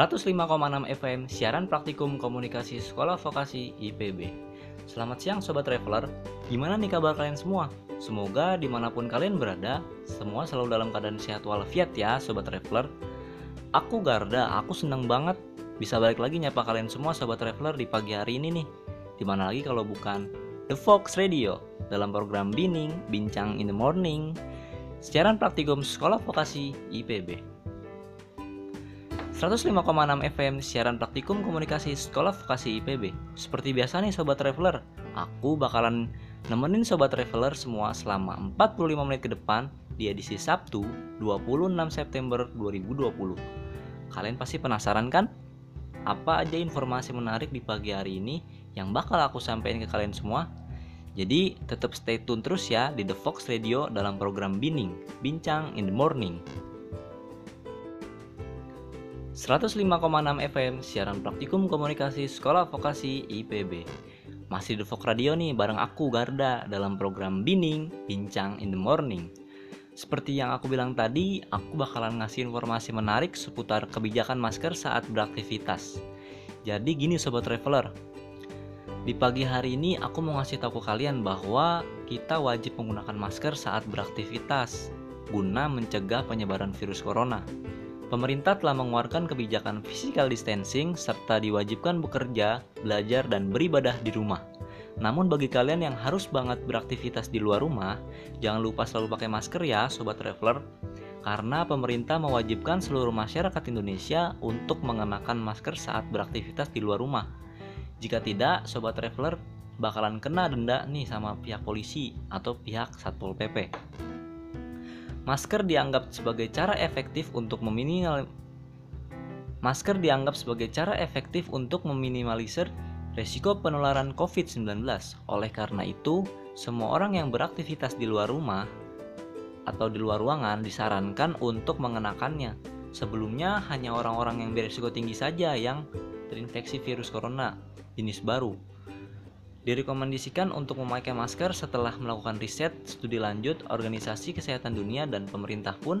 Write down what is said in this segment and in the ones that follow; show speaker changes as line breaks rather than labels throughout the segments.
105,6 FM siaran praktikum komunikasi sekolah vokasi IPB. Selamat siang Sobat Traveler, gimana nih kabar kalian semua? Semoga di mana pun kalian berada, semua selalu dalam keadaan sehat walafiat ya Sobat Traveler. Aku Garda, aku seneng banget bisa balik lagi nyapa kalian semua Sobat Traveler di pagi hari ini nih. Di mana lagi kalau bukan The Fox Radio dalam program Bining, Bincang in the Morning, siaran praktikum sekolah vokasi IPB. 105,6 FM siaran praktikum komunikasi sekolah vokasi IPB. Seperti biasa nih sobat traveler, aku bakalan nemenin sobat traveler semua selama 45 menit ke depan di edisi Sabtu 26 September 2020. Kalian pasti penasaran kan? Apa aja informasi menarik di pagi hari ini yang bakal aku sampaikan ke kalian semua? Jadi tetap stay tune terus ya di The Fox Radio dalam program Bining, Bincang in the Morning. 105,6 FM siaran praktikum komunikasi sekolah vokasi IPB. Masih di Fox Radio nih bareng aku Garda dalam program Bining Bincang in the Morning. Seperti yang aku bilang tadi, aku bakalan ngasih informasi menarik seputar kebijakan masker saat beraktivitas. Jadi gini sobat traveler, di pagi hari ini aku mau ngasih tahu ke kalian bahwa kita wajib menggunakan masker saat beraktivitas guna mencegah penyebaran virus corona pemerintah telah mengeluarkan kebijakan physical distancing serta diwajibkan bekerja, belajar, dan beribadah di rumah. Namun bagi kalian yang harus banget beraktivitas di luar rumah, jangan lupa selalu pakai masker ya sobat traveler. Karena pemerintah mewajibkan seluruh masyarakat Indonesia untuk mengenakan masker saat beraktivitas di luar rumah. Jika tidak, sobat traveler bakalan kena denda nih sama pihak polisi atau pihak Satpol PP. Masker dianggap sebagai cara efektif untuk meminimal Masker dianggap sebagai cara efektif untuk meminimalisir resiko penularan COVID-19. Oleh karena itu, semua orang yang beraktivitas di luar rumah atau di luar ruangan disarankan untuk mengenakannya. Sebelumnya hanya orang-orang yang berisiko tinggi saja yang terinfeksi virus corona jenis baru Direkomendasikan untuk memakai masker setelah melakukan riset studi lanjut organisasi kesehatan dunia dan pemerintah pun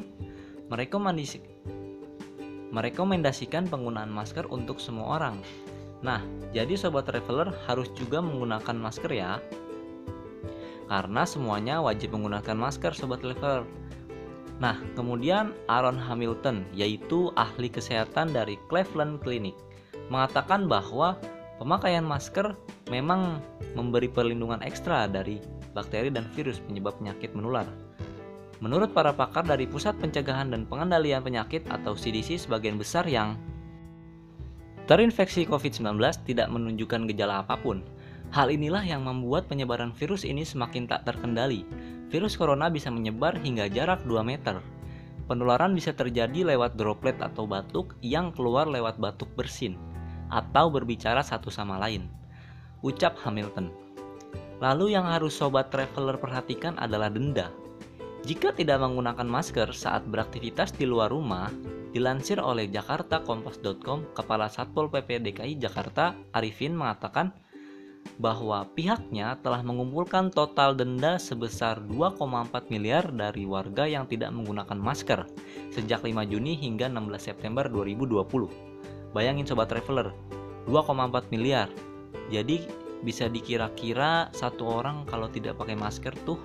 merekomendasikan penggunaan masker untuk semua orang. Nah, jadi sobat traveler harus juga menggunakan masker ya. Karena semuanya wajib menggunakan masker sobat traveler. Nah, kemudian Aaron Hamilton, yaitu ahli kesehatan dari Cleveland Clinic, mengatakan bahwa pemakaian masker memang memberi perlindungan ekstra dari bakteri dan virus penyebab penyakit menular. Menurut para pakar dari Pusat Pencegahan dan Pengendalian Penyakit atau CDC sebagian besar yang terinfeksi COVID-19 tidak menunjukkan gejala apa pun. Hal inilah yang membuat penyebaran virus ini semakin tak terkendali. Virus corona bisa menyebar hingga jarak 2 meter. Penularan bisa terjadi lewat droplet atau batuk yang keluar lewat batuk bersin atau berbicara satu sama lain ucap Hamilton. Lalu yang harus sobat traveler perhatikan adalah denda. Jika tidak menggunakan masker saat beraktivitas di luar rumah, dilansir oleh jakartakompas.com, Kepala Satpol PP DKI Jakarta Arifin mengatakan bahwa pihaknya telah mengumpulkan total denda sebesar 2,4 miliar dari warga yang tidak menggunakan masker sejak 5 Juni hingga 16 September 2020. Bayangin sobat traveler, 2,4 miliar. Jadi bisa dikira-kira satu orang kalau tidak pakai masker tuh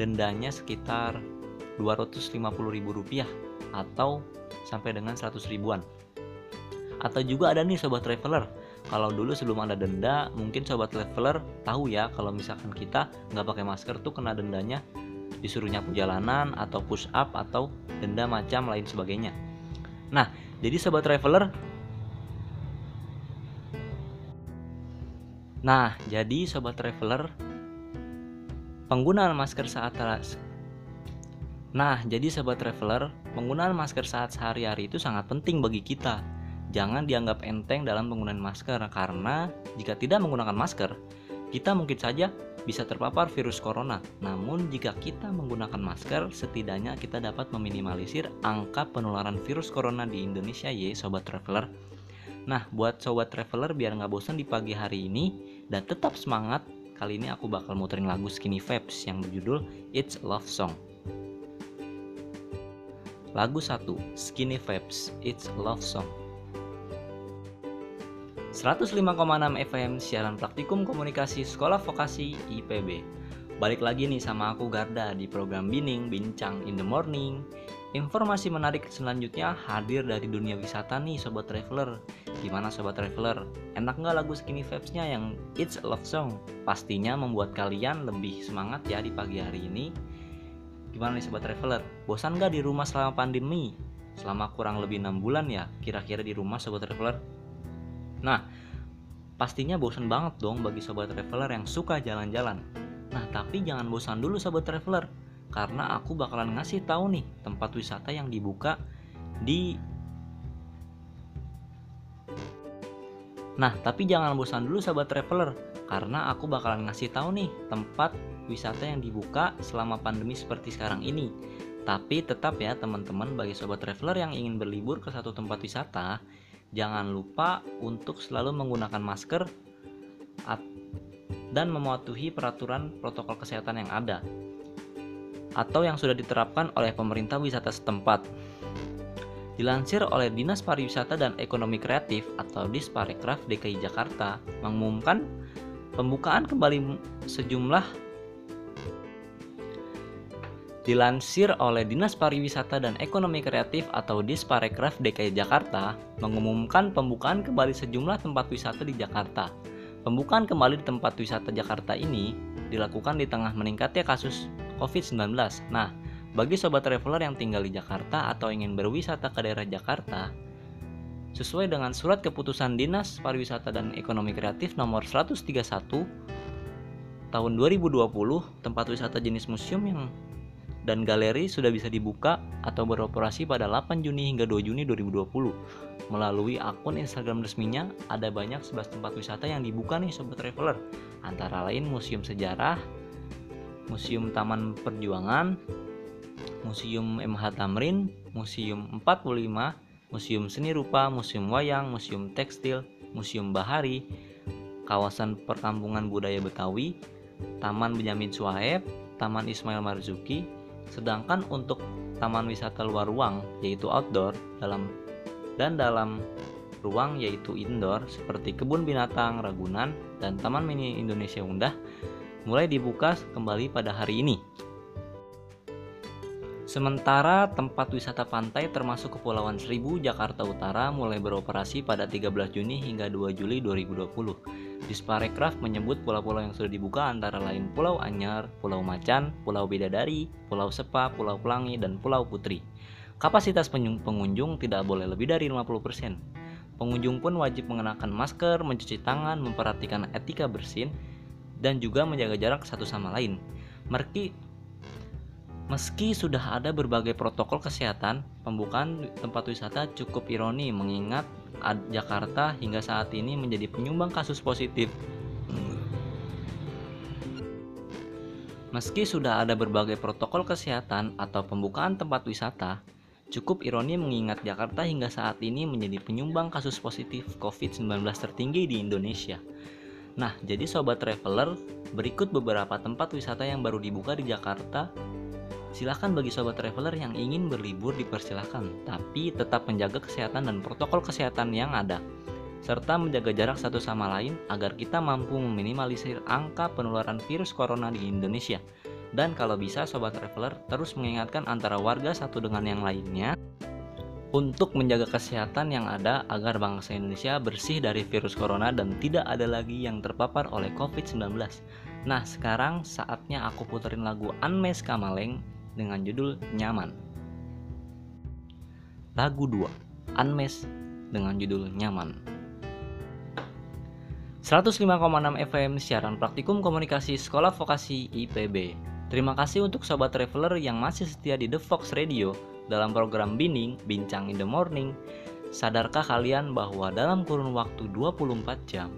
dendanya sekitar 250 ribu rupiah atau sampai dengan 100 ribuan. Atau juga ada nih sobat traveler kalau dulu sebelum ada denda mungkin sobat traveler tahu ya kalau misalkan kita nggak pakai masker tuh kena dendanya disuruh nyapu jalanan atau push up atau denda macam lain sebagainya. Nah jadi sobat traveler Nah, jadi sobat traveler, penggunaan masker saat Nah, jadi sobat traveler, penggunaan masker saat sehari-hari itu sangat penting bagi kita. Jangan dianggap enteng dalam penggunaan masker karena jika tidak menggunakan masker, kita mungkin saja bisa terpapar virus corona. Namun jika kita menggunakan masker, setidaknya kita dapat meminimalisir angka penularan virus corona di Indonesia ya sobat traveler. Nah, buat sobat traveler biar nggak bosan di pagi hari ini dan tetap semangat, kali ini aku bakal muterin lagu Skinny Vibes yang berjudul It's a Love Song. Lagu 1, Skinny Vibes, It's a Love Song. 105,6 FM siaran praktikum komunikasi Sekolah Vokasi IPB. Balik lagi nih sama aku Garda di program Bining Bincang in the Morning. Informasi menarik selanjutnya hadir dari dunia wisata nih Sobat Traveler. Gimana Sobat Traveler? Enak nggak lagu Skinny Vibes-nya yang It's a Love Song? Pastinya membuat kalian lebih semangat ya di pagi hari ini. Gimana nih Sobat Traveler? Bosan nggak di rumah selama pandemi? Selama kurang lebih 6 bulan ya kira-kira di rumah Sobat Traveler? Nah, pastinya bosan banget dong bagi sobat traveler yang suka jalan-jalan. Nah, tapi jangan bosan dulu sobat traveler, karena aku bakalan ngasih tahu nih tempat wisata yang dibuka di Nah, tapi jangan bosan dulu sobat traveler, karena aku bakalan ngasih tahu nih tempat wisata yang dibuka selama pandemi seperti sekarang ini. Tapi tetap ya teman-teman bagi sobat traveler yang ingin berlibur ke satu tempat wisata, jangan lupa untuk selalu menggunakan masker dan mematuhi peraturan protokol kesehatan yang ada atau yang sudah diterapkan oleh pemerintah wisata setempat. Dilansir oleh Dinas Pariwisata dan Ekonomi Kreatif atau Disparekraf DKI Jakarta mengumumkan pembukaan kembali sejumlah Dilansir oleh Dinas Pariwisata dan Ekonomi Kreatif atau Disparekraf DKI Jakarta, mengumumkan pembukaan kembali sejumlah tempat wisata di Jakarta. Pembukaan kembali di tempat wisata Jakarta ini dilakukan di tengah meningkatnya kasus COVID-19. Nah, bagi sobat traveler yang tinggal di Jakarta atau ingin berwisata ke daerah Jakarta, sesuai dengan surat keputusan Dinas Pariwisata dan Ekonomi Kreatif nomor 131 tahun 2020, tempat wisata jenis museum yang dan galeri sudah bisa dibuka atau beroperasi pada 8 Juni hingga 2 Juni 2020. Melalui akun Instagram resminya, ada banyak 11 tempat wisata yang dibuka nih Sobat Traveler. Antara lain Museum Sejarah, Museum Taman Perjuangan, Museum MH Tamrin, Museum 45, Museum Seni Rupa, Museum Wayang, Museum Tekstil, Museum Bahari, Kawasan Perkampungan Budaya Betawi, Taman Benyamin Suhaib, Taman Ismail Marzuki, Sedangkan untuk taman wisata luar ruang yaitu outdoor dalam dan dalam ruang yaitu indoor seperti kebun binatang Ragunan dan Taman Mini Indonesia Undah mulai dibuka kembali pada hari ini. Sementara tempat wisata pantai termasuk Kepulauan Seribu, Jakarta Utara mulai beroperasi pada 13 Juni hingga 2 Juli 2020. Disparekraf menyebut pulau-pulau yang sudah dibuka antara lain Pulau Anyar, Pulau Macan, Pulau Bidadari, Pulau Sepa, Pulau Pelangi, dan Pulau Putri. Kapasitas pengunjung tidak boleh lebih dari 50%. Pengunjung pun wajib mengenakan masker, mencuci tangan, memperhatikan etika bersin, dan juga menjaga jarak satu sama lain. Meski Meski sudah ada berbagai protokol kesehatan, pembukaan tempat wisata cukup ironi mengingat Jakarta hingga saat ini menjadi penyumbang kasus positif. Meski sudah ada berbagai protokol kesehatan atau pembukaan tempat wisata, cukup ironi mengingat Jakarta hingga saat ini menjadi penyumbang kasus positif COVID-19 tertinggi di Indonesia. Nah, jadi sobat traveler, berikut beberapa tempat wisata yang baru dibuka di Jakarta. Silahkan bagi sobat traveler yang ingin berlibur dipersilahkan, tapi tetap menjaga kesehatan dan protokol kesehatan yang ada, serta menjaga jarak satu sama lain agar kita mampu meminimalisir angka penularan virus corona di Indonesia. Dan kalau bisa sobat traveler terus mengingatkan antara warga satu dengan yang lainnya untuk menjaga kesehatan yang ada agar bangsa Indonesia bersih dari virus corona dan tidak ada lagi yang terpapar oleh COVID-19. Nah, sekarang saatnya aku puterin lagu Anmes Kamaleng dengan judul Nyaman. Lagu 2, Unmesh dengan judul Nyaman. 105,6 FM siaran praktikum komunikasi Sekolah Vokasi IPB. Terima kasih untuk sobat traveler yang masih setia di The Fox Radio dalam program Bining, Bincang in the Morning. Sadarkah kalian bahwa dalam kurun waktu 24 jam,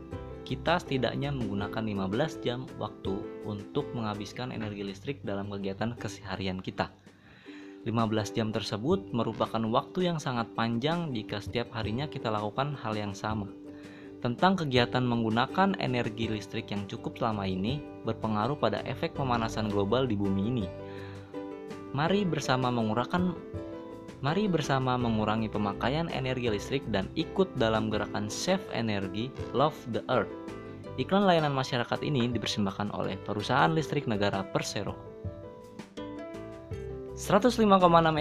kita setidaknya menggunakan 15 jam waktu untuk menghabiskan energi listrik dalam kegiatan keseharian kita. 15 jam tersebut merupakan waktu yang sangat panjang jika setiap harinya kita lakukan hal yang sama. Tentang kegiatan menggunakan energi listrik yang cukup selama ini berpengaruh pada efek pemanasan global di bumi ini. Mari bersama mengurangkan Mari bersama mengurangi pemakaian energi listrik dan ikut dalam gerakan Save Energy, Love the Earth. Iklan layanan masyarakat ini dipersembahkan oleh Perusahaan Listrik Negara Persero. 105,6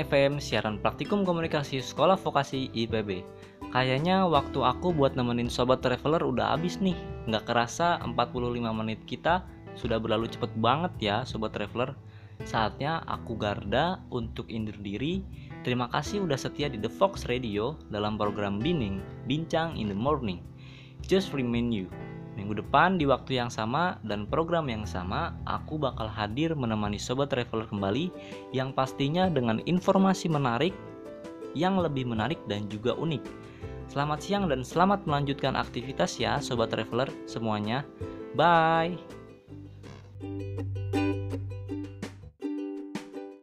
FM siaran praktikum komunikasi Sekolah Vokasi IPB. Kayaknya waktu aku buat nemenin sobat traveler udah habis nih. Nggak kerasa 45 menit kita sudah berlalu cepet banget ya sobat traveler. Saatnya aku Garda untuk indir diri Terima kasih udah setia di The Fox Radio dalam program Bining, Bincang in the Morning. Just remind you, minggu depan di waktu yang sama dan program yang sama, aku bakal hadir menemani Sobat Traveler kembali yang pastinya dengan informasi menarik, yang lebih menarik dan juga unik. Selamat siang dan selamat melanjutkan aktivitas ya Sobat Traveler semuanya. Bye!